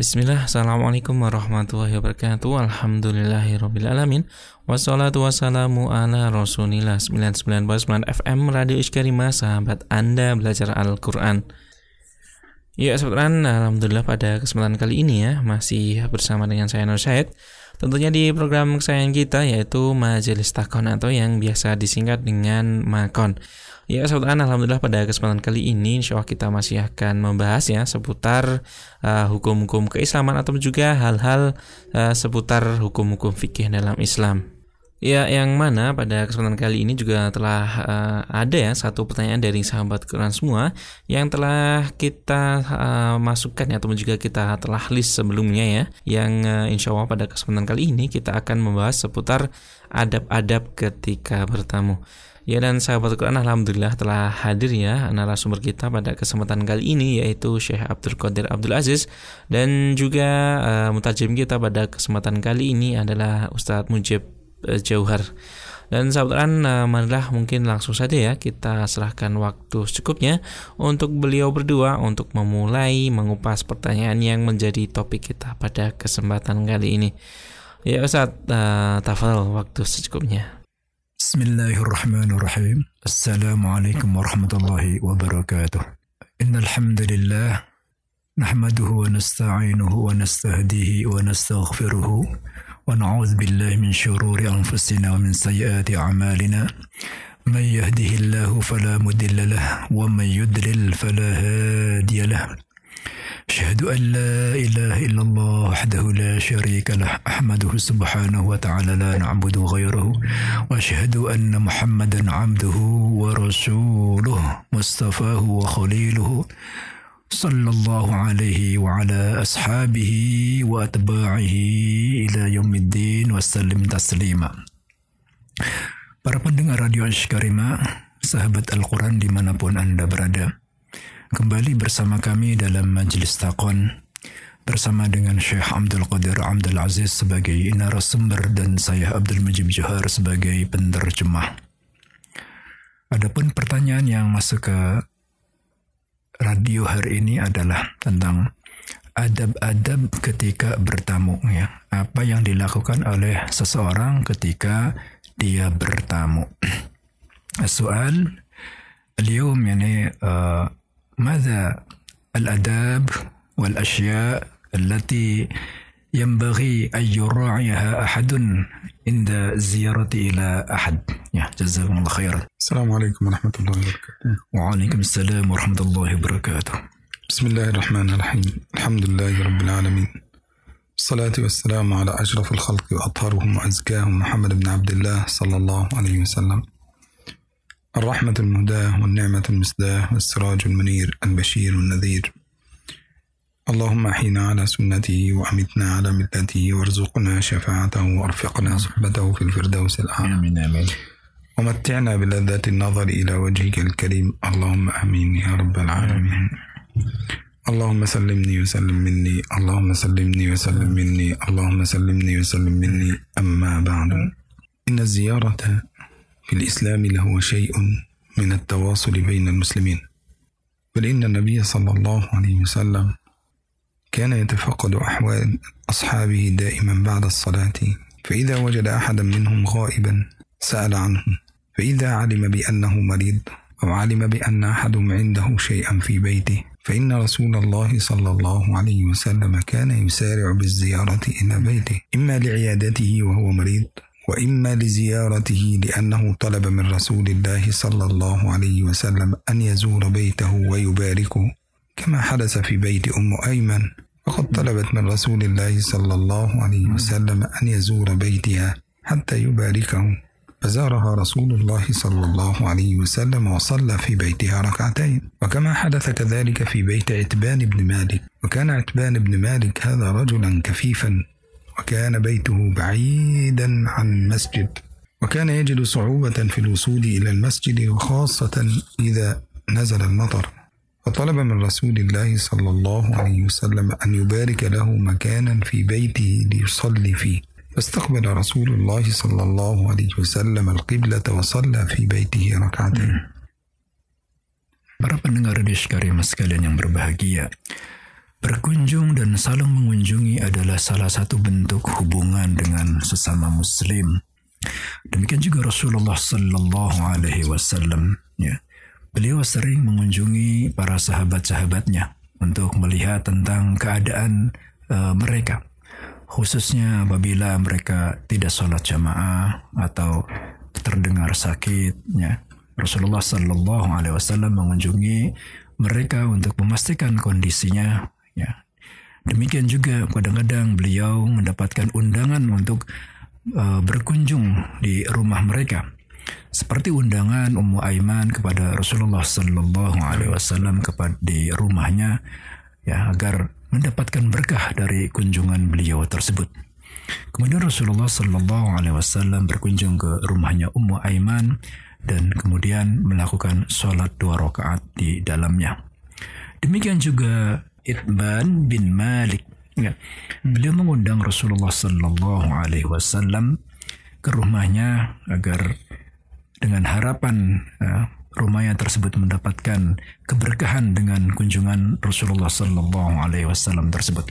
Bismillah, Assalamualaikum warahmatullahi wabarakatuh. Alhamdulillahirrabbilalamin Wassalatu wassalamu ala rasulillah. 99.9 FM Radio Iskarima Sahabat Anda belajar Al-Quran Ya sahabat Alhamdulillah pada kesempatan kali ini ya Masih bersama dengan saya Nur Syed Tentunya di program kesayangan kita yaitu Majelis Takon Atau yang biasa disingkat dengan Makon Ya sahabat Alhamdulillah pada kesempatan kali ini insya Allah kita masih akan membahas ya seputar uh, hukum-hukum keislaman atau juga hal-hal uh, seputar hukum-hukum fikih dalam Islam. Ya, yang mana pada kesempatan kali ini juga telah uh, ada ya satu pertanyaan dari sahabat Quran semua yang telah kita uh, masukkan ya, atau juga kita telah list sebelumnya ya, yang uh, insya Allah pada kesempatan kali ini kita akan membahas seputar adab-adab ketika bertamu. Ya dan sahabat Quran Alhamdulillah telah hadir ya narasumber kita pada kesempatan kali ini yaitu Syekh Abdul Qadir Abdul Aziz dan juga uh, mutajim kita pada kesempatan kali ini adalah Ustadz Mujib Eh, Jauhar. Dan sahabatan uh, eh, marilah mungkin langsung saja ya kita serahkan waktu secukupnya untuk beliau berdua untuk memulai mengupas pertanyaan yang menjadi topik kita pada kesempatan kali ini. Ya Ustaz, eh, uh, tafal waktu secukupnya. Bismillahirrahmanirrahim. Assalamualaikum warahmatullahi wabarakatuh. Innalhamdulillah nahmaduhu wa nasta'inuhu wa nasta'hdihi wa nastaghfiruh ونعوذ بالله من شرور أنفسنا ومن سيئات أعمالنا. من يهده الله فلا مضل له ومن يضلل فلا هادي له. أشهد أن لا إله إلا الله وحده لا شريك له أحمده سبحانه وتعالى لا نعبد غيره وأشهد أن محمدا عبده ورسوله مصطفاه وخليله. صلى الله عليه وعلى أصحابه وأتباعه إلى يوم الدين وسلم تسليما Para pendengar Radio Ashkarima, sahabat Al-Quran dimanapun Anda berada. Kembali bersama kami dalam Majelis Takon bersama dengan Syekh Abdul Qadir Abdul Aziz sebagai narasumber dan saya Abdul Majib Johar sebagai penerjemah. Adapun pertanyaan yang masuk ke radio hari ini adalah tentang adab-adab ketika bertamu ya. Apa yang dilakukan oleh seseorang ketika dia bertamu. Soal اليوم يعني uh, ماذا الاداب والاشياء التي ينبغي ان يراعيها احد عند الزياره الى احد يا جزاكم الله خيرا السلام عليكم ورحمة الله وبركاته. وعليكم السلام ورحمة الله وبركاته. بسم الله الرحمن الرحيم. الحمد لله رب العالمين. الصلاة والسلام على أشرف الخلق وأطهرهم وأزكاهم محمد بن عبد الله صلى الله عليه وسلم. الرحمة المهداة والنعمة المسداة والسراج المنير البشير النذير. اللهم أحينا على سنته وأمتنا على ملته وارزقنا شفاعته وأرفقنا صحبته في الفردوس الأعلى. آمين آمين. ومتعنا بلذات النظر إلى وجهك الكريم. اللهم آمين يا رب العالمين. اللهم سلمني وسلم مني. اللهم سلمني وسلم مني. اللهم سلمني وسلم مني. أما بعد. إن الزيارة في الإسلام له شيء من التواصل بين المسلمين. بل إن النبي صلى الله عليه وسلم كان يتفقد أحوال أصحابه دائما بعد الصلاة. فإذا وجد أحدا منهم غائبا سأل عنه. فإذا علم بأنه مريض أو علم بأن أحدهم عنده شيئا في بيته فإن رسول الله صلى الله عليه وسلم كان يسارع بالزيارة إلى بيته إما لعيادته وهو مريض وإما لزيارته لأنه طلب من رسول الله صلى الله عليه وسلم أن يزور بيته ويباركه. كما حدث في بيت أم أيمن وقد طلبت من رسول الله صلى الله عليه وسلم أن يزور بيتها حتى يباركه. فزارها رسول الله صلى الله عليه وسلم وصلى في بيتها ركعتين. وكما حدث كذلك في بيت عتبان بن مالك. وكان عتبان بن مالك هذا رجلا كفيفا. وكان بيته بعيدا عن المسجد. وكان يجد صعوبة في الوصول إلى المسجد وخاصة إذا نزل المطر فطلب من رسول الله صلى الله عليه وسلم أن يبارك له مكانا في بيته ليصلي فيه. فاستقبل رسول الله صلى الله عليه وسلم القبلة وصلى في بيته ركعتين Para pendengar di sekalian sekalian yang berbahagia, Berkunjung dan saling mengunjungi adalah salah satu bentuk hubungan dengan sesama muslim. Demikian juga Rasulullah sallallahu alaihi wasallam ya. Beliau sering mengunjungi para sahabat-sahabatnya untuk melihat tentang keadaan uh, mereka. Khususnya apabila mereka tidak sholat jamaah atau terdengar sakit ya. Rasulullah sallallahu alaihi wasallam mengunjungi mereka untuk memastikan kondisinya Ya. Demikian juga kadang-kadang beliau mendapatkan undangan untuk uh, berkunjung di rumah mereka. Seperti undangan Ummu Aiman kepada Rasulullah Sallallahu Alaihi Wasallam kepada di rumahnya, ya agar mendapatkan berkah dari kunjungan beliau tersebut. Kemudian Rasulullah Sallallahu Alaihi Wasallam berkunjung ke rumahnya Ummu Aiman dan kemudian melakukan sholat dua rakaat di dalamnya. Demikian juga Itban bin Malik. Ya. Beliau mengundang Rasulullah Sallallahu Alaihi Wasallam ke rumahnya agar dengan harapan ya, rumahnya tersebut mendapatkan keberkahan dengan kunjungan Rasulullah Sallallahu Alaihi Wasallam tersebut.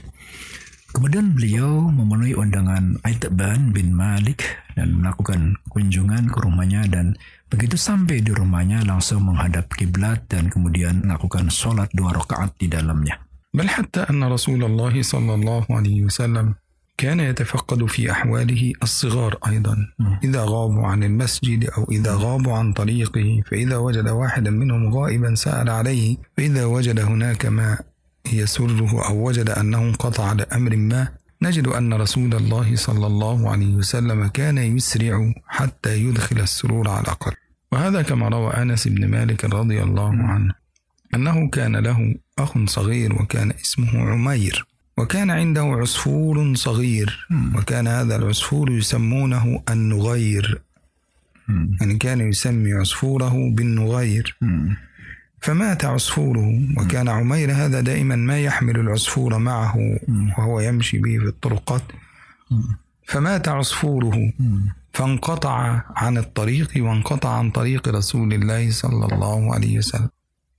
Kemudian beliau memenuhi undangan Aitban bin Malik dan melakukan kunjungan ke rumahnya dan begitu sampai di rumahnya langsung menghadap kiblat dan kemudian melakukan sholat dua rakaat di dalamnya. بل حتى أن رسول الله صلى الله عليه وسلم كان يتفقد في أحواله الصغار أيضا. إذا غابوا عن المسجد أو إذا غابوا عن طريقه فإذا وجد واحدا منهم غائبا سأل عليه فإذا وجد هناك ما يسره أو وجد أنه انقطع لأمر ما نجد أن رسول الله صلى الله عليه وسلم كان يسرع حتى يدخل السرور على الأقل. وهذا كما روى أنس بن مالك رضي الله عنه أنه كان له أخ صغير وكان اسمه عمير. وكان عنده عصفور صغير. وكان هذا العصفور يسمونه النغير. يعني كان يسمي عصفوره بالنغير. فمات عصفوره وكان عمير هذا دائما ما يحمل العصفور معه. وهو يمشي به في الطرقات. فمات عصفوره فانقطع عن الطريق وانقطع عن طريق رسول الله صلى الله عليه وسلم.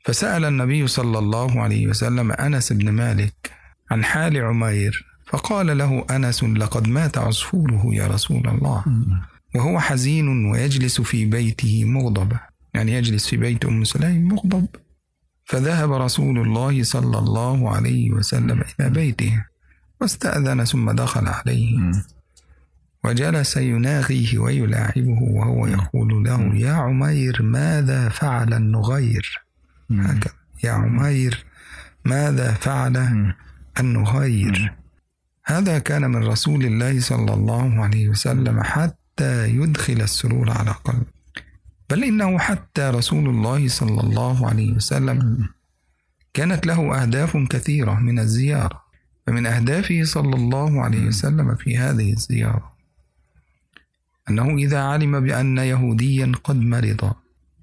فسأل النبي صلى الله عليه وسلم أنس بن مالك عن حال عمير فقال له أنس لقد مات عصفوره يا رسول الله. وهو حزين ويجلس في بيته مغضبا يعني يجلس في بيت أم سليم مغضب. فذهب رسول الله صلى الله عليه وسلم إلى بيته واستأذن ثم دخل عليه. وجلس يناغيه ويلاعبه وهو يقول له يا عمير ماذا فعل النغير؟ هكذا يا عمير ماذا فعل؟ النغير هذا كان من رسول الله صلى الله عليه وسلم حتى يدخل السرور على قلبه بل إنه حتى رسول الله صلى الله عليه وسلم كانت له أهداف كثيرة من الزيارة. فمن أهدافه صلى الله عليه وسلم في هذه الزيارة أنه إذا علم بأن يهوديا قد مرض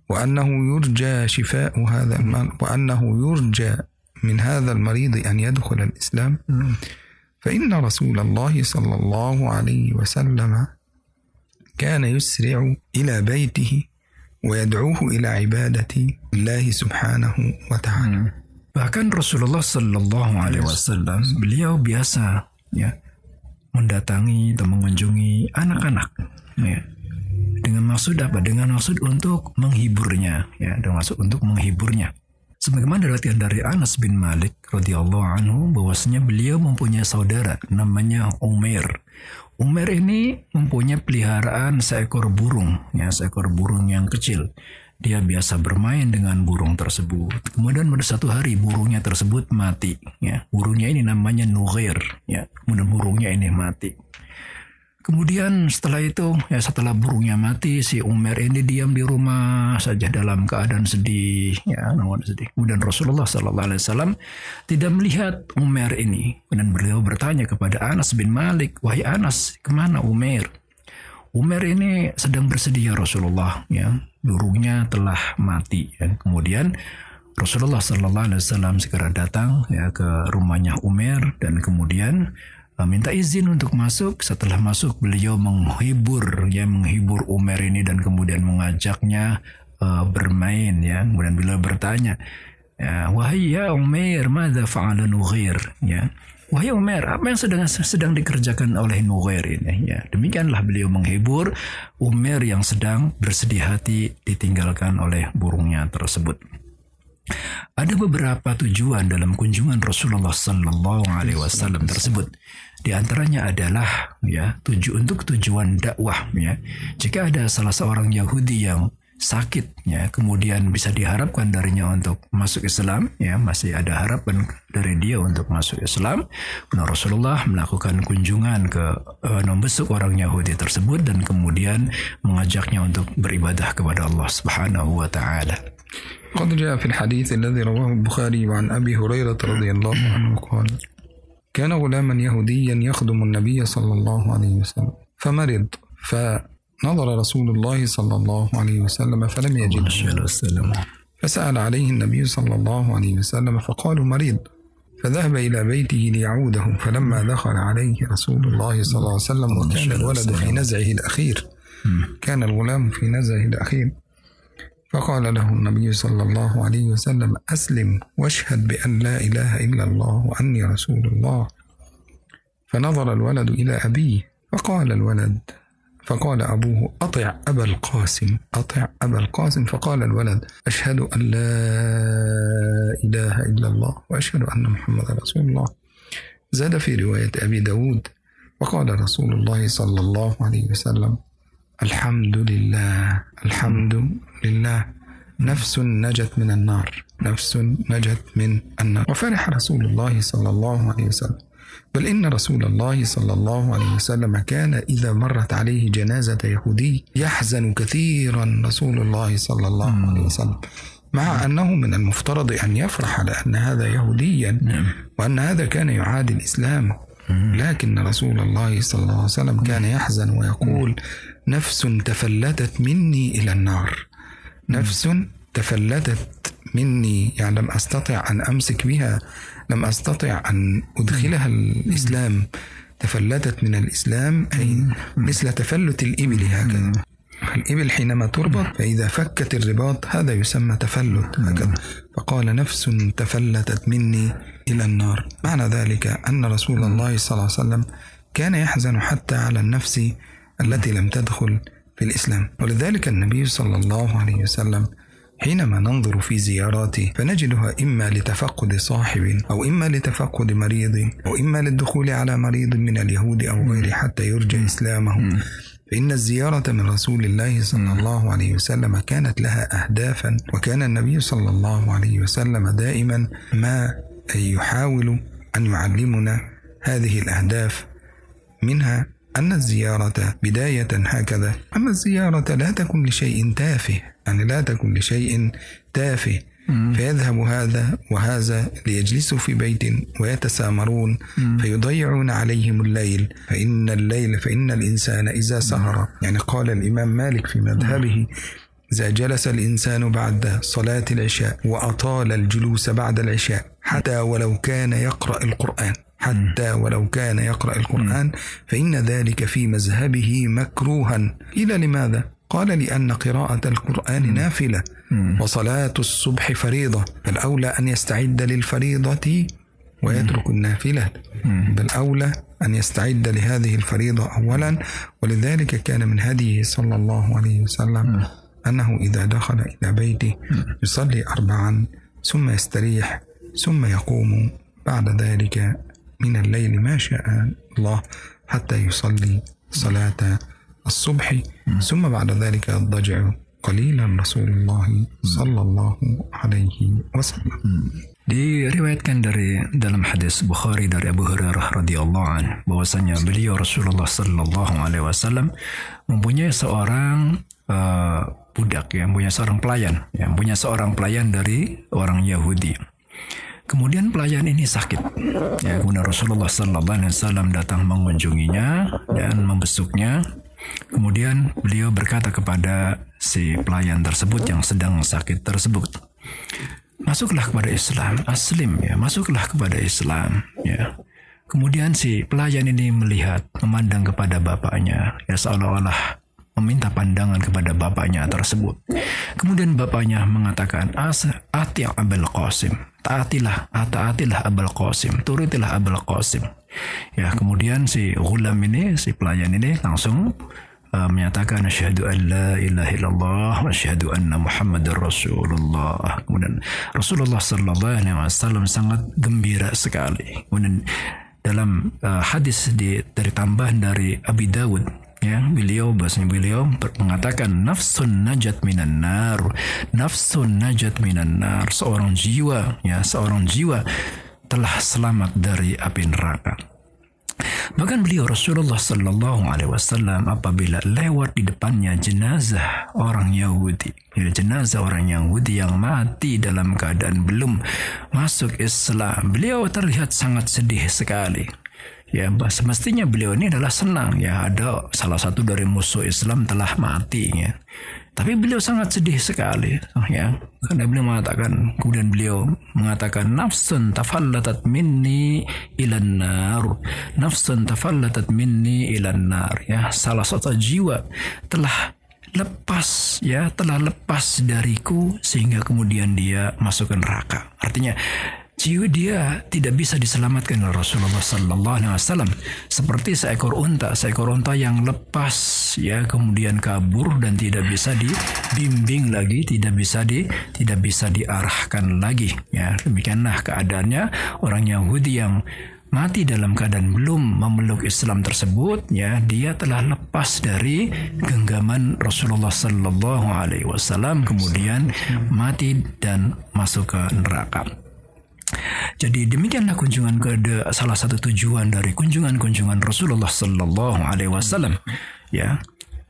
وأنه يرجى شفاء هذا المرض وأنه يرجى من هذا المريض أن يدخل الإسلام فإن رسول الله صلى الله عليه وسلم كان يسرع إلى بيته ويدعوه إلى عبادة الله سبحانه وتعالى Bahkan Rasulullah Sallallahu Alaihi Wasallam beliau biasa ya mendatangi atau mengunjungi anak-anak ya dengan maksud apa? Dengan maksud untuk menghiburnya, ya, dengan maksud untuk menghiburnya. Sebagaimana latihan dari Anas bin Malik radhiyallahu anhu bahwasanya beliau mempunyai saudara namanya Umair. Umair ini mempunyai peliharaan seekor burung, ya seekor burung yang kecil. Dia biasa bermain dengan burung tersebut. Kemudian pada satu hari burungnya tersebut mati. Ya, burungnya ini namanya Nughair. Ya, kemudian burungnya ini mati. Kemudian setelah itu, ya setelah burungnya mati, si Umar ini diam di rumah saja dalam keadaan sedih, ya namun sedih. Kemudian Rasulullah Sallallahu Alaihi Wasallam tidak melihat Umar ini, dan beliau bertanya kepada Anas bin Malik, wahai Anas, ke mana Umar? Umar ini sedang bersedia Rasulullah, ya burungnya telah mati. Ya. Kemudian Rasulullah Sallallahu Alaihi Wasallam segera datang ya ke rumahnya Umar dan kemudian minta izin untuk masuk. Setelah masuk beliau menghibur ya menghibur Umar ini dan kemudian mengajaknya uh, bermain ya. Kemudian beliau bertanya, Ya, wahai ya Umair, mada fa'ala Nughair? Ya. Wahai Umair, apa yang sedang sedang dikerjakan oleh Nughair ini? Ya, demikianlah beliau menghibur Umair yang sedang bersedih hati ditinggalkan oleh burungnya tersebut. Ada beberapa tujuan dalam kunjungan Rasulullah Sallallahu Alaihi Wasallam tersebut. Di antaranya adalah ya tuju untuk tujuan dakwah ya. Jika ada salah seorang Yahudi yang sakit ya kemudian bisa diharapkan darinya untuk masuk Islam ya masih ada harapan dari dia untuk masuk Islam nah, Rasulullah melakukan kunjungan ke uh, membesuk orang Yahudi tersebut dan kemudian mengajaknya untuk beribadah kepada Allah Subhanahu wa taala قد جاء في الحديث الذي رواه البخاري عن أبي هريرة رضي الله عنه قال كان غلاما يهوديا يخدم النبي صلى الله عليه وسلم فمرض ف نظر رسول الله صلى الله عليه وسلم فلم يجده. فسأل عليه النبي صلى الله عليه وسلم فقالوا مريض. فذهب إلى بيته ليعوده فلما دخل عليه رسول الله صلى الله عليه وسلم وكان الولد في نزعه الأخير. كان الغلام في نزعه الأخير. فقال له النبي صلى الله عليه وسلم أسلم واشهد بأن لا إله إلا الله وأني رسول الله. فنظر الولد إلى أبيه فقال الولد فقال أبوه أطع أبا القاسم أطع أبا القاسم. فقال الولد أشهد أن لا إله إلا الله وأشهد أن محمد رسول الله. زاد في رواية أبي داود وقال رسول الله صلى الله عليه وسلم الحمد لله الحمد لله نفس نجت من النار نفس نجت من النار. وفرح رسول الله صلى الله عليه وسلم. بل إن رسول الله صلى الله عليه وسلم كان إذا مرت عليه جنازة يهودي يحزن كثيرا رسول الله صلى الله عليه وسلم. مع أنه من المفترض أن يفرح لأن هذا يهوديا نعم. وأن هذا كان يعادي الإسلام لكن رسول الله صلى الله عليه وسلم كان يحزن ويقول نفس تفلتت مني إلى النار. نفس تفلتت مني يعني لم أستطع أن أمسك بها لم أستطع أن أدخلها الإسلام. تفلتت من الإسلام أي مثل تفلت الإبل هكذا. الإبل حينما تربط فإذا فكت الرباط هذا يسمى تفلت هكذا. فقال نفس تفلتت مني إلى النار. معنى ذلك أن رسول الله صلى الله عليه وسلم كان يحزن حتى على النفس التي لم تدخل في الإسلام. ولذلك النبي صلى الله عليه وسلم حينما ننظر في زياراته فنجدها إما لتفقد صاحب أو إما لتفقد مريض أو إما للدخول على مريض من اليهود أو غيره حتى يرجى إسلامه. فإن الزيارة من رسول الله صلى الله عليه وسلم كانت لها أهدافا وكان النبي صلى الله عليه وسلم دائما ما يحاول أن يعلمنا هذه الأهداف منها أن الزيارة بداية هكذا. أما الزيارة لا تكن لشيء تافه يعني لا تكن لشيء تافه. فيذهب هذا وهذا ليجلسوا في بيت ويتسامرون فيضيعون عليهم الليل. فإن الليل فإن الإنسان إذا سهر. يعني قال الإمام مالك في مذهبه إذا جلس الإنسان بعد صلاة العشاء وأطال الجلوس بعد العشاء حتى ولو كان يقرأ القرآن. حتى ولو كان يقرأ القرآن فإن ذلك في مذهبه مكروها. إلى لماذا؟ قال لأن قراءة القرآن نافلة وصلاة الصبح فريضة. فالأولى أن يستعد للفريضة ويترك النافلة. بل أولى أن يستعد لهذه الفريضة أولا. ولذلك كان من هديه صلى الله عليه وسلم أنه إذا دخل إلى بيته يصلي أربعا ثم يستريح ثم يقوم. بعد ذلك من الليل ما شاء الله حتى يصلي صلاة الصبح ثم بعد ذلك يضجع قليلا رسول الله صلى الله عليه وسلم Diriwayatkan dari dalam hadis Bukhari dari Abu Hurairah radhiyallahu an bahwasanya beliau Rasulullah sallallahu alaihi wasallam mempunyai seorang uh, budak ya, mempunyai seorang pelayan, ya, mempunyai seorang pelayan dari orang Yahudi. Kemudian pelayan ini sakit. Ya, kemudian Rasulullah Sallallahu Alaihi Wasallam datang mengunjunginya dan membesuknya. Kemudian beliau berkata kepada si pelayan tersebut yang sedang sakit tersebut, masuklah kepada Islam, aslim ya, masuklah kepada Islam ya. Kemudian si pelayan ini melihat, memandang kepada bapaknya, ya seolah-olah meminta pandangan kepada bapaknya tersebut. Kemudian bapaknya mengatakan, Ati Abul Qasim, taatilah, taatilah Abul Qasim, turutilah Abul Qasim. Ya, kemudian si gulam ini, si pelayan ini langsung uh, menyatakan asyhadu an la ilaha illallah wa asyhadu anna muhammadar rasulullah. Kemudian Rasulullah sallallahu alaihi wasallam sangat gembira sekali. Kemudian dalam uh, hadis di, dari tambahan dari Abi Dawud ya beliau bahasanya beliau mengatakan nafsun najat minan nar. Nafsun najat minan nar. Seorang jiwa ya seorang jiwa telah selamat dari api neraka. Bahkan beliau Rasulullah Sallallahu Alaihi Wasallam apabila lewat di depannya jenazah orang Yahudi, ya, jenazah orang Yahudi yang mati dalam keadaan belum masuk Islam, beliau terlihat sangat sedih sekali ya semestinya beliau ini adalah senang ya. Ada salah satu dari musuh Islam telah mati ya. Tapi beliau sangat sedih sekali ya. Karena beliau mengatakan kemudian beliau mengatakan nafsun tafallatat minni ilan nar. Nafsun tafallatat minni ilan nar ya. Salah satu jiwa telah lepas ya telah lepas dariku sehingga kemudian dia masuk neraka. Artinya jiwa dia tidak bisa diselamatkan oleh Rasulullah Sallallahu Alaihi Wasallam. Seperti seekor unta, seekor unta yang lepas ya kemudian kabur dan tidak bisa dibimbing lagi, tidak bisa di tidak bisa diarahkan lagi ya. Demikianlah keadaannya. Orang Yahudi yang mati dalam keadaan belum memeluk Islam tersebut ya dia telah lepas dari genggaman Rasulullah Sallallahu Alaihi Wasallam kemudian mati dan masuk ke neraka. Jadi demikianlah kunjungan ke salah satu tujuan dari kunjungan-kunjungan Rasulullah Sallallahu Alaihi Wasallam. Ya,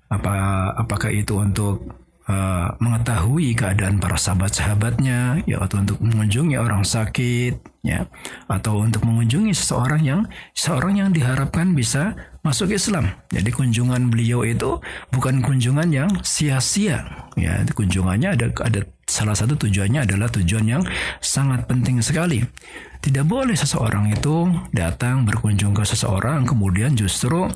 apa apakah itu untuk uh, mengetahui keadaan para sahabat-sahabatnya, ya atau untuk mengunjungi orang sakit, ya, atau untuk mengunjungi seseorang yang seorang yang diharapkan bisa masuk Islam. Jadi kunjungan beliau itu bukan kunjungan yang sia-sia. Ya, kunjungannya ada ada salah satu tujuannya adalah tujuan yang sangat penting sekali. Tidak boleh seseorang itu datang berkunjung ke seseorang kemudian justru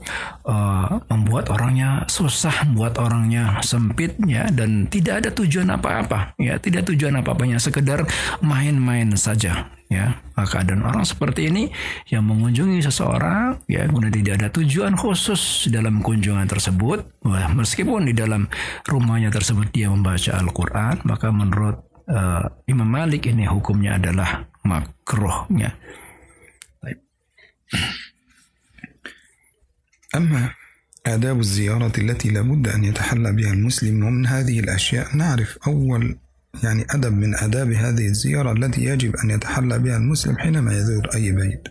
uh, membuat orangnya susah, membuat orangnya sempit ya dan tidak ada tujuan apa-apa ya, tidak tujuan apa-apanya sekedar main-main saja ya. Keadaan orang seperti ini yang mengunjungi seseorang ya kemudian tidak ada tujuan khusus dalam kunjungan tersebut, Wah, meskipun di dalam rumahnya tersebut dia membaca Al-Qur'an, maka menurut uh, Imam Malik ini hukumnya adalah makruhnya. أما آداب الزيارة التي لابد أن يتحلى بها المسلم ومن هذه الأشياء نعرف أول يعني أدب من آداب هذه الزيارة التي يجب أن يتحلى بها المسلم حينما يزور أي بيت.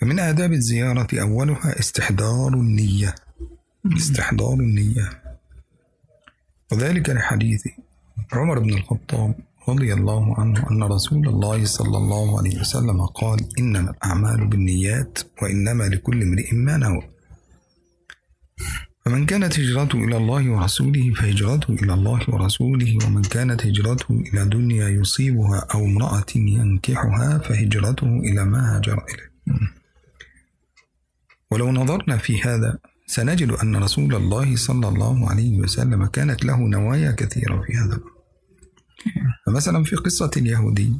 فمن آداب الزيارة أولها استحضار النية. استحضار النية. وذلك لحديث عمر بن الخطاب رضي الله عنه أن رسول الله صلى الله عليه وسلم قال إنما الأعمال بالنيات وإنما لكل امرئ ما نوى. فمن كانت هجرته إلى الله ورسوله فهجرته إلى الله ورسوله ومن كانت هجرته إلى دنيا يصيبها أو امرأة ينكحها فهجرته إلى ما هاجر إليه. ولو نظرنا في هذا سنجد أن رسول الله صلى الله عليه وسلم كانت له نوايا كثيرة في هذا فمثلا في قصة اليهودي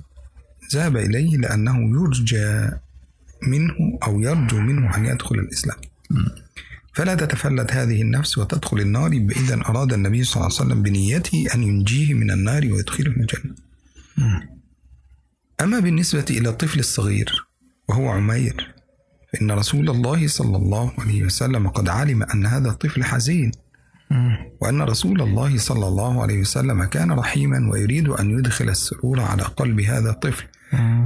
ذهب إليه لأنه يرجى منه أو يرجو منه أن يدخل الإسلام. فلا تتفلت هذه النفس وتدخل النار إذا أراد النبي صلى الله عليه وسلم بنيته أن ينجيه من النار ويدخله الجنة. أما بالنسبة إلى الطفل الصغير وهو عمير فإن رسول الله صلى الله عليه وسلم قد علم أن هذا الطفل حزين. وأن رسول الله صلى الله عليه وسلم كان رحيما ويريد أن يدخل السرور على قلب هذا الطفل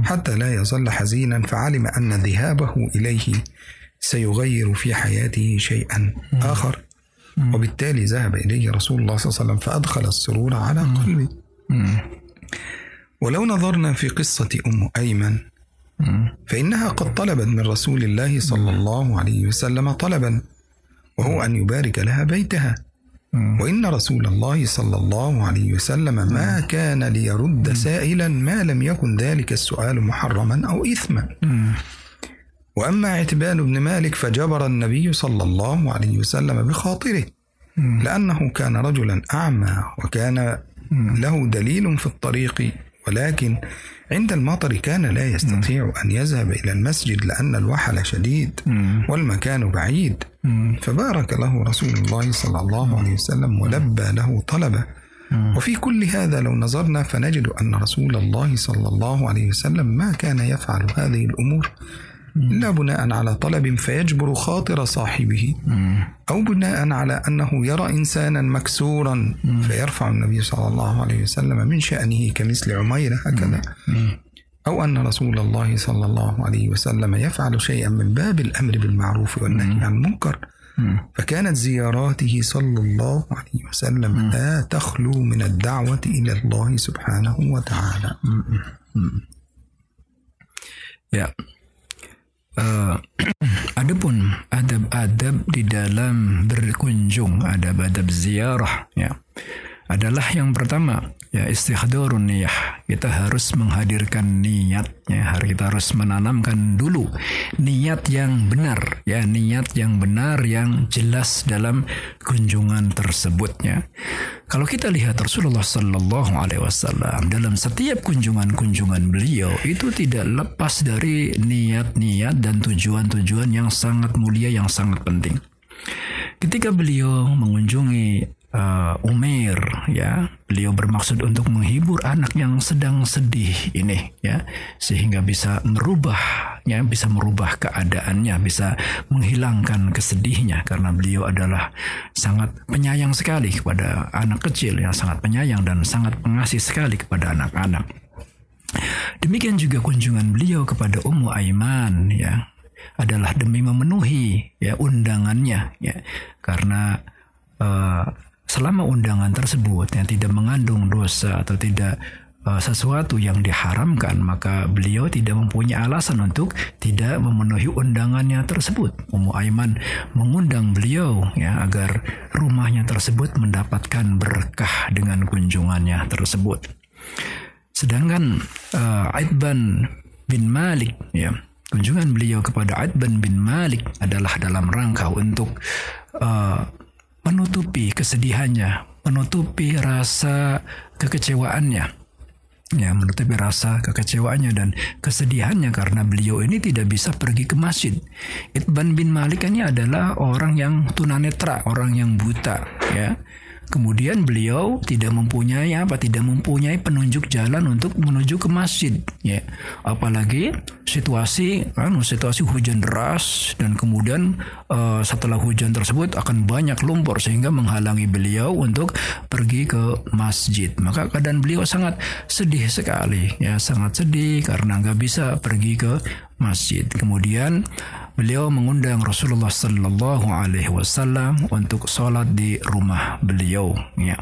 حتى لا يظل حزينا فعلم أن ذهابه إليه سيغير في حياته شيئا آخر. وبالتالي ذهب إليه رسول الله صلى الله عليه وسلم فأدخل السرور على قلبه. ولو نظرنا في قصة أم أيمن فإنها قد طلبت من رسول الله صلى الله عليه وسلم طلبا وهو أن يبارك لها بيتها. وإن رسول الله صلى الله عليه وسلم ما كان ليرد سائلا ما لم يكن ذلك السؤال محرما أو إثما. وأما عتبان بن مالك فجبر النبي صلى الله عليه وسلم بخاطره لأنه كان رجلا أعمى وكان له دليل في الطريق ولكن عند المطر كان لا يستطيع أن يذهب إلى المسجد لأن الوحل شديد والمكان بعيد. فبارك له رسول الله صلى الله عليه وسلم ولبى له طلبه. وفي كل هذا لو نظرنا فنجد أن رسول الله صلى الله عليه وسلم ما كان يفعل هذه الأمور. لا بناء على طلب فيجبر خاطر صاحبه. أو بناء على أنه يرى إنسانا مكسورا. فيرفع النبي صلى الله عليه وسلم من شأنه كمثل عمير هكذا. أو أن رسول الله صلى الله عليه وسلم يفعل شيئا من باب الأمر بالمعروف والنهي عن المنكر. فكانت زياراته صلى الله عليه وسلم لا تخلو من الدعوة إلى الله سبحانه وتعالى. Ya. Uh, adapun adab-adab di dalam berkunjung, adab-adab ziarah ya. Adalah yang pertama ya istihdharun niyah. Kita harus menghadirkan niat ya hari kita harus menanamkan dulu niat yang benar ya niat yang benar yang jelas dalam kunjungan tersebutnya. Kalau kita lihat Rasulullah Sallallahu Alaihi Wasallam dalam setiap kunjungan-kunjungan beliau itu tidak lepas dari niat-niat dan tujuan-tujuan yang sangat mulia yang sangat penting. Ketika beliau mengunjungi uh, Umair ya. Beliau bermaksud untuk menghibur anak yang sedang sedih ini ya. Sehingga bisa merubah ya bisa merubah keadaannya bisa menghilangkan kesedihnya. Karena beliau adalah sangat penyayang sekali kepada anak kecil yang sangat penyayang dan sangat pengasih sekali kepada anak-anak. Demikian juga kunjungan beliau kepada Ummu Aiman ya. Adalah demi memenuhi ya undangannya ya. Karena uh, selama undangan tersebut yang tidak mengandung dosa atau tidak uh, sesuatu yang diharamkan maka beliau tidak mempunyai alasan untuk tidak memenuhi undangannya tersebut. Ummu Aiman mengundang beliau ya agar rumahnya tersebut mendapatkan berkah dengan kunjungannya tersebut. Sedangkan uh, Aidban bin Malik ya kunjungan beliau kepada Aidban bin Malik adalah dalam rangka untuk uh, menutupi kesedihannya, menutupi rasa kekecewaannya. Ya, menutupi rasa kekecewaannya dan kesedihannya karena beliau ini tidak bisa pergi ke masjid. Itban bin Malik ini adalah orang yang tunanetra, orang yang buta, ya. Kemudian beliau tidak mempunyai apa? Tidak mempunyai penunjuk jalan untuk menuju ke masjid, ya. Apalagi situasi kan situasi hujan deras dan kemudian uh, setelah hujan tersebut akan banyak lumpur sehingga menghalangi beliau untuk pergi ke masjid. Maka keadaan beliau sangat sedih sekali, ya, sangat sedih karena nggak bisa pergi ke masjid. Kemudian beliau mengundang Rasulullah Sallallahu Alaihi Wasallam untuk sholat di rumah beliau. Ya.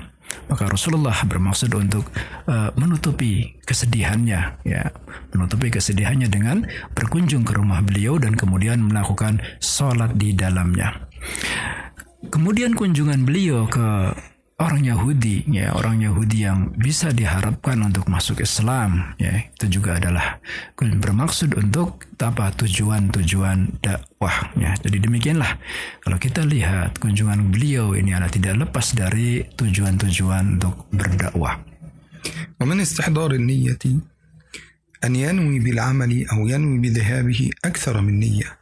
Maka Rasulullah bermaksud untuk uh, menutupi kesedihannya, ya, menutupi kesedihannya dengan berkunjung ke rumah beliau dan kemudian melakukan sholat di dalamnya. Kemudian kunjungan beliau ke orang Yahudi ya orang Yahudi yang bisa diharapkan untuk masuk Islam ya itu juga adalah bermaksud untuk apa tujuan-tujuan dakwah ya jadi demikianlah kalau kita lihat kunjungan beliau ini adalah tidak lepas dari tujuan-tujuan untuk berdakwah ومن استحضار النية أن ينوي بالعمل أو ينوي بذهابه أكثر من نية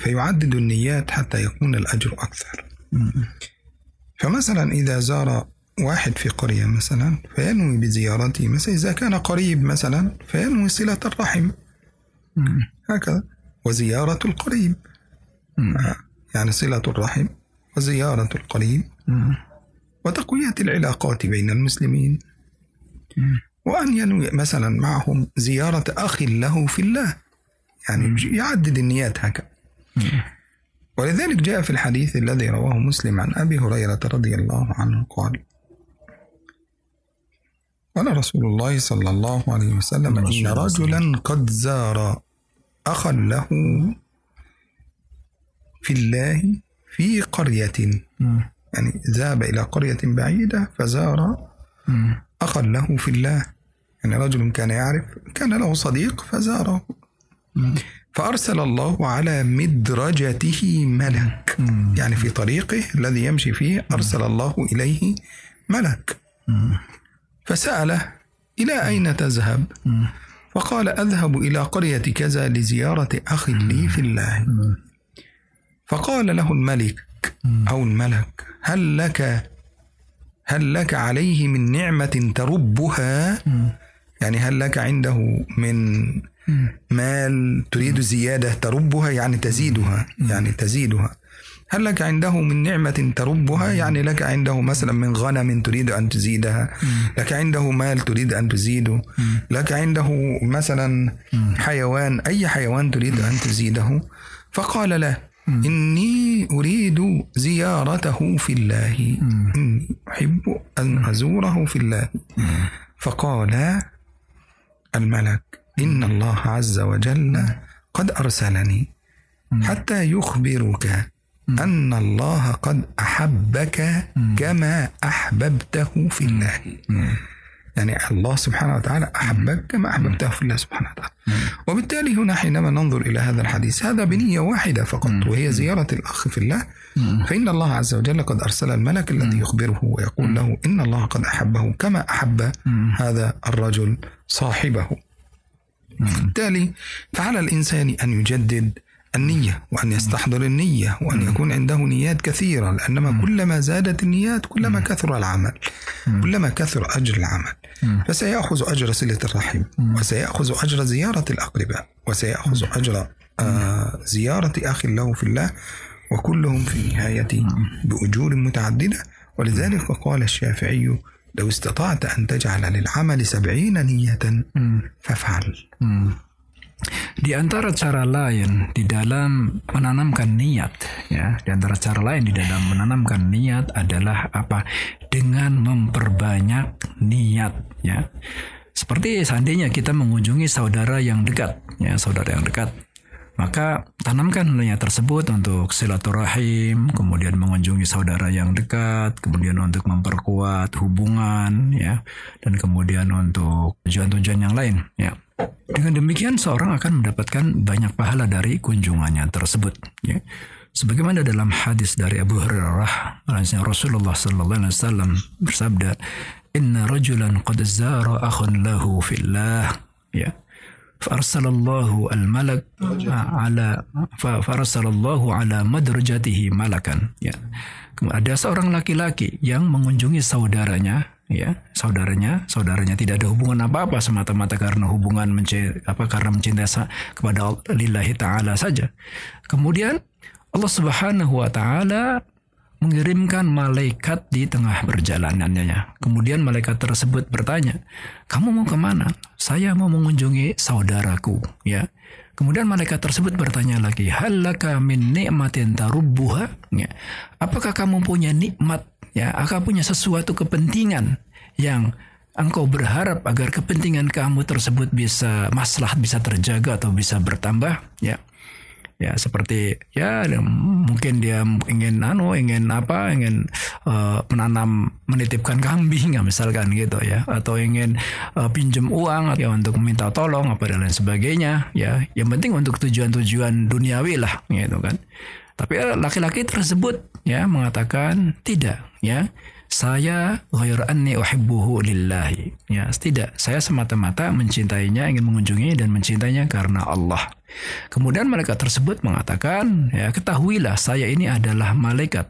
فيعدد النيات حتى يكون الأجر أكثر فمثلا إذا زار واحد في قرية مثلا فينوي بزيارته. مثلا إذا كان قريب مثلا فينوي صلة الرحم. هكذا. وزيارة القريب. يعني صلة الرحم وزيارة القريب. وتقوية العلاقات بين المسلمين. وأن ينوي مثلا معهم زيارة أخ له في الله. يعني يعدد النيات هكذا. ولذلك جاء في الحديث الذي رواه مسلم عن أبي هريرة رضي الله عنه قال قال رسول الله صلى الله عليه وسلم إن رجلا قد زار أخا له في الله في قرية. يعني ذهب إلى قرية بعيدة فزار أخا له في الله. يعني رجل كان يعرف كان له صديق فزاره. فأرسل الله على مدرجته ملك. يعني في طريقه الذي يمشي فيه أرسل الله إليه ملك. فسأله إلى أين تذهب؟ فقال أذهب إلى قرية كذا لزيارة أخ لي في الله. فقال له الملك أو الملك هل لك هل لك عليه من نعمة تربها؟ يعني هل لك عنده من مال تريد زيادة تربها يعني تزيدها يعني تزيدها. هل لك عنده من نعمة تربها؟ يعني لك عنده مثلا من غنم تريد أن تزيدها. لك عنده مال تريد أن تزيده. لك عنده مثلا حيوان أي حيوان تريد أن تزيده. فقال له إني أريد زيارته في الله. إني أحب أن أزوره في الله. فقال الملك. إن الله عز وجل قد أرسلني حتى يخبرك أن الله قد أحبك كما أحببته في الله. يعني الله سبحانه وتعالى أحبك كما أحببته في الله سبحانه وتعالى. وبالتالي هنا حينما ننظر إلى هذا الحديث هذا بنية واحدة فقط وهي زيارة الأخ في الله. فإن الله عز وجل قد أرسل الملك الذي يخبره ويقول له إن الله قد أحبه كما أحب هذا الرجل صاحبه. بالتالي فعلى الإنسان أن يجدد النية وأن يستحضر النية وأن يكون عنده نيات كثيرة لأنما كلما زادت النيات كلما كثر العمل كلما كثر أجر العمل. فسيأخذ أجر صلة الرحم وسيأخذ أجر زيارة الأقرباء وسيأخذ أجر آه زيارة أخ له في الله وكلهم في النهاية بأجور متعددة. ولذلك قال الشافعي لو استطعت أن تجعل للعمل سبعين نية فافعل Di antara cara lain di dalam menanamkan niat, ya, di antara cara lain di dalam menanamkan niat adalah apa? Dengan memperbanyak niat, ya. Seperti seandainya kita mengunjungi saudara yang dekat, ya, saudara yang dekat. maka tanamkan niat tersebut untuk silaturahim, kemudian mengunjungi saudara yang dekat, kemudian untuk memperkuat hubungan, ya, dan kemudian untuk tujuan-tujuan yang lain, ya. Dengan demikian seorang akan mendapatkan banyak pahala dari kunjungannya tersebut. Ya. Sebagaimana dalam hadis dari Abu Hurairah, Rasulullah Sallallahu Alaihi Wasallam bersabda, Inna rajulan qad zara akhun lahu fillah. Ya. فأرسل الله الملك على فأرسل الله على مدرجته ملكا ya. Ada seorang laki-laki yang mengunjungi saudaranya ya saudaranya saudaranya tidak ada hubungan apa-apa semata-mata karena hubungan mencintai apa karena mencintai kepada lillahi taala saja kemudian Allah Subhanahu wa taala mengirimkan malaikat di tengah perjalanannya. Kemudian malaikat tersebut bertanya, kamu mau ke mana? Saya mau mengunjungi saudaraku. Ya. Kemudian malaikat tersebut bertanya lagi, halaka min ni'matin tarubbuha? Ya. Apakah kamu punya nikmat ya akan punya sesuatu kepentingan yang engkau berharap agar kepentingan kamu tersebut bisa masalah bisa terjaga atau bisa bertambah ya ya seperti ya mungkin dia ingin anu ingin apa ingin uh, menanam menitipkan kambing ya misalkan gitu ya. Atau ingin uh, pinjam uang ya untuk minta tolong apa dan lain sebagainya ya. Yang penting untuk tujuan-tujuan duniawi lah gitu kan. Tapi eh, laki-laki tersebut ya mengatakan tidak ya saya ghair anni uhibbuhu lillahi. Ya, tidak, saya semata-mata mencintainya, ingin mengunjungi dan mencintainya karena Allah. Kemudian malaikat tersebut mengatakan, ya ketahuilah saya ini adalah malaikat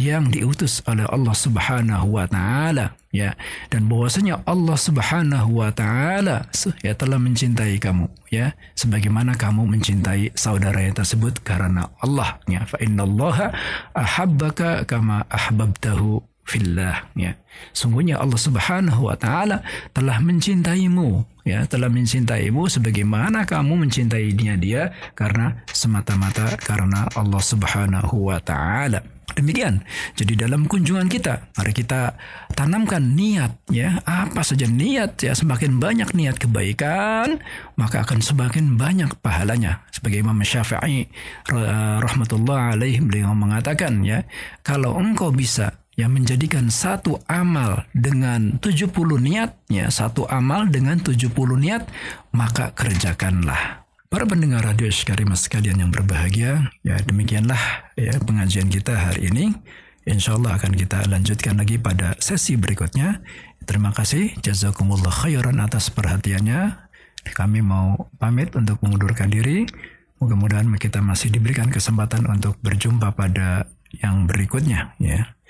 yang diutus oleh Allah Subhanahu wa taala, ya. Dan bahwasanya Allah Subhanahu wa taala ya telah mencintai kamu, ya, sebagaimana kamu mencintai saudara yang tersebut karena Allah, ya. Fa innallaha ahabbaka kama ahbabtahu fillah ya. Sungguhnya Allah Subhanahu wa taala telah mencintaimu ya, telah mencintaimu sebagaimana kamu mencintai dia dia karena semata-mata karena Allah Subhanahu wa taala. Demikian. Jadi dalam kunjungan kita, mari kita tanamkan niat ya. Apa saja niat ya, semakin banyak niat kebaikan, maka akan semakin banyak pahalanya. Sebagai Imam Syafi'i rahmatullah alaihi beliau mengatakan ya, kalau engkau bisa yang menjadikan satu amal dengan 70 niat, ya, satu amal dengan 70 niat, maka kerjakanlah. Para pendengar radio Karimah sekalian yang berbahagia, ya demikianlah ya pengajian kita hari ini. Insya Allah akan kita lanjutkan lagi pada sesi berikutnya. Terima kasih, jazakumullah khairan atas perhatiannya. Kami mau pamit untuk mengundurkan diri. Mudah-mudahan kita masih diberikan kesempatan untuk berjumpa pada yang berikutnya. Ya.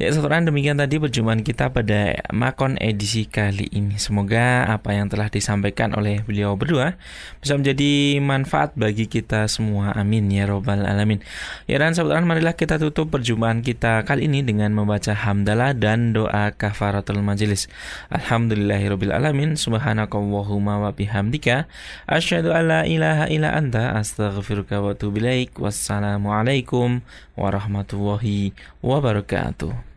Ya saudara demikian tadi perjumpaan kita pada Makon edisi kali ini. Semoga apa yang telah disampaikan oleh beliau berdua bisa menjadi manfaat bagi kita semua. Amin ya robbal alamin. Ya dan saudara marilah kita tutup perjumpaan kita kali ini dengan membaca hamdalah dan doa kafaratul majelis. Alhamdulillahirabbil alamin. Subhanakallahumma wa bihamdika asyhadu alla ilaha illa anta astaghfiruka wa atubu ilaik. Wassalamualaikum warahmatullahi wabarakatuh.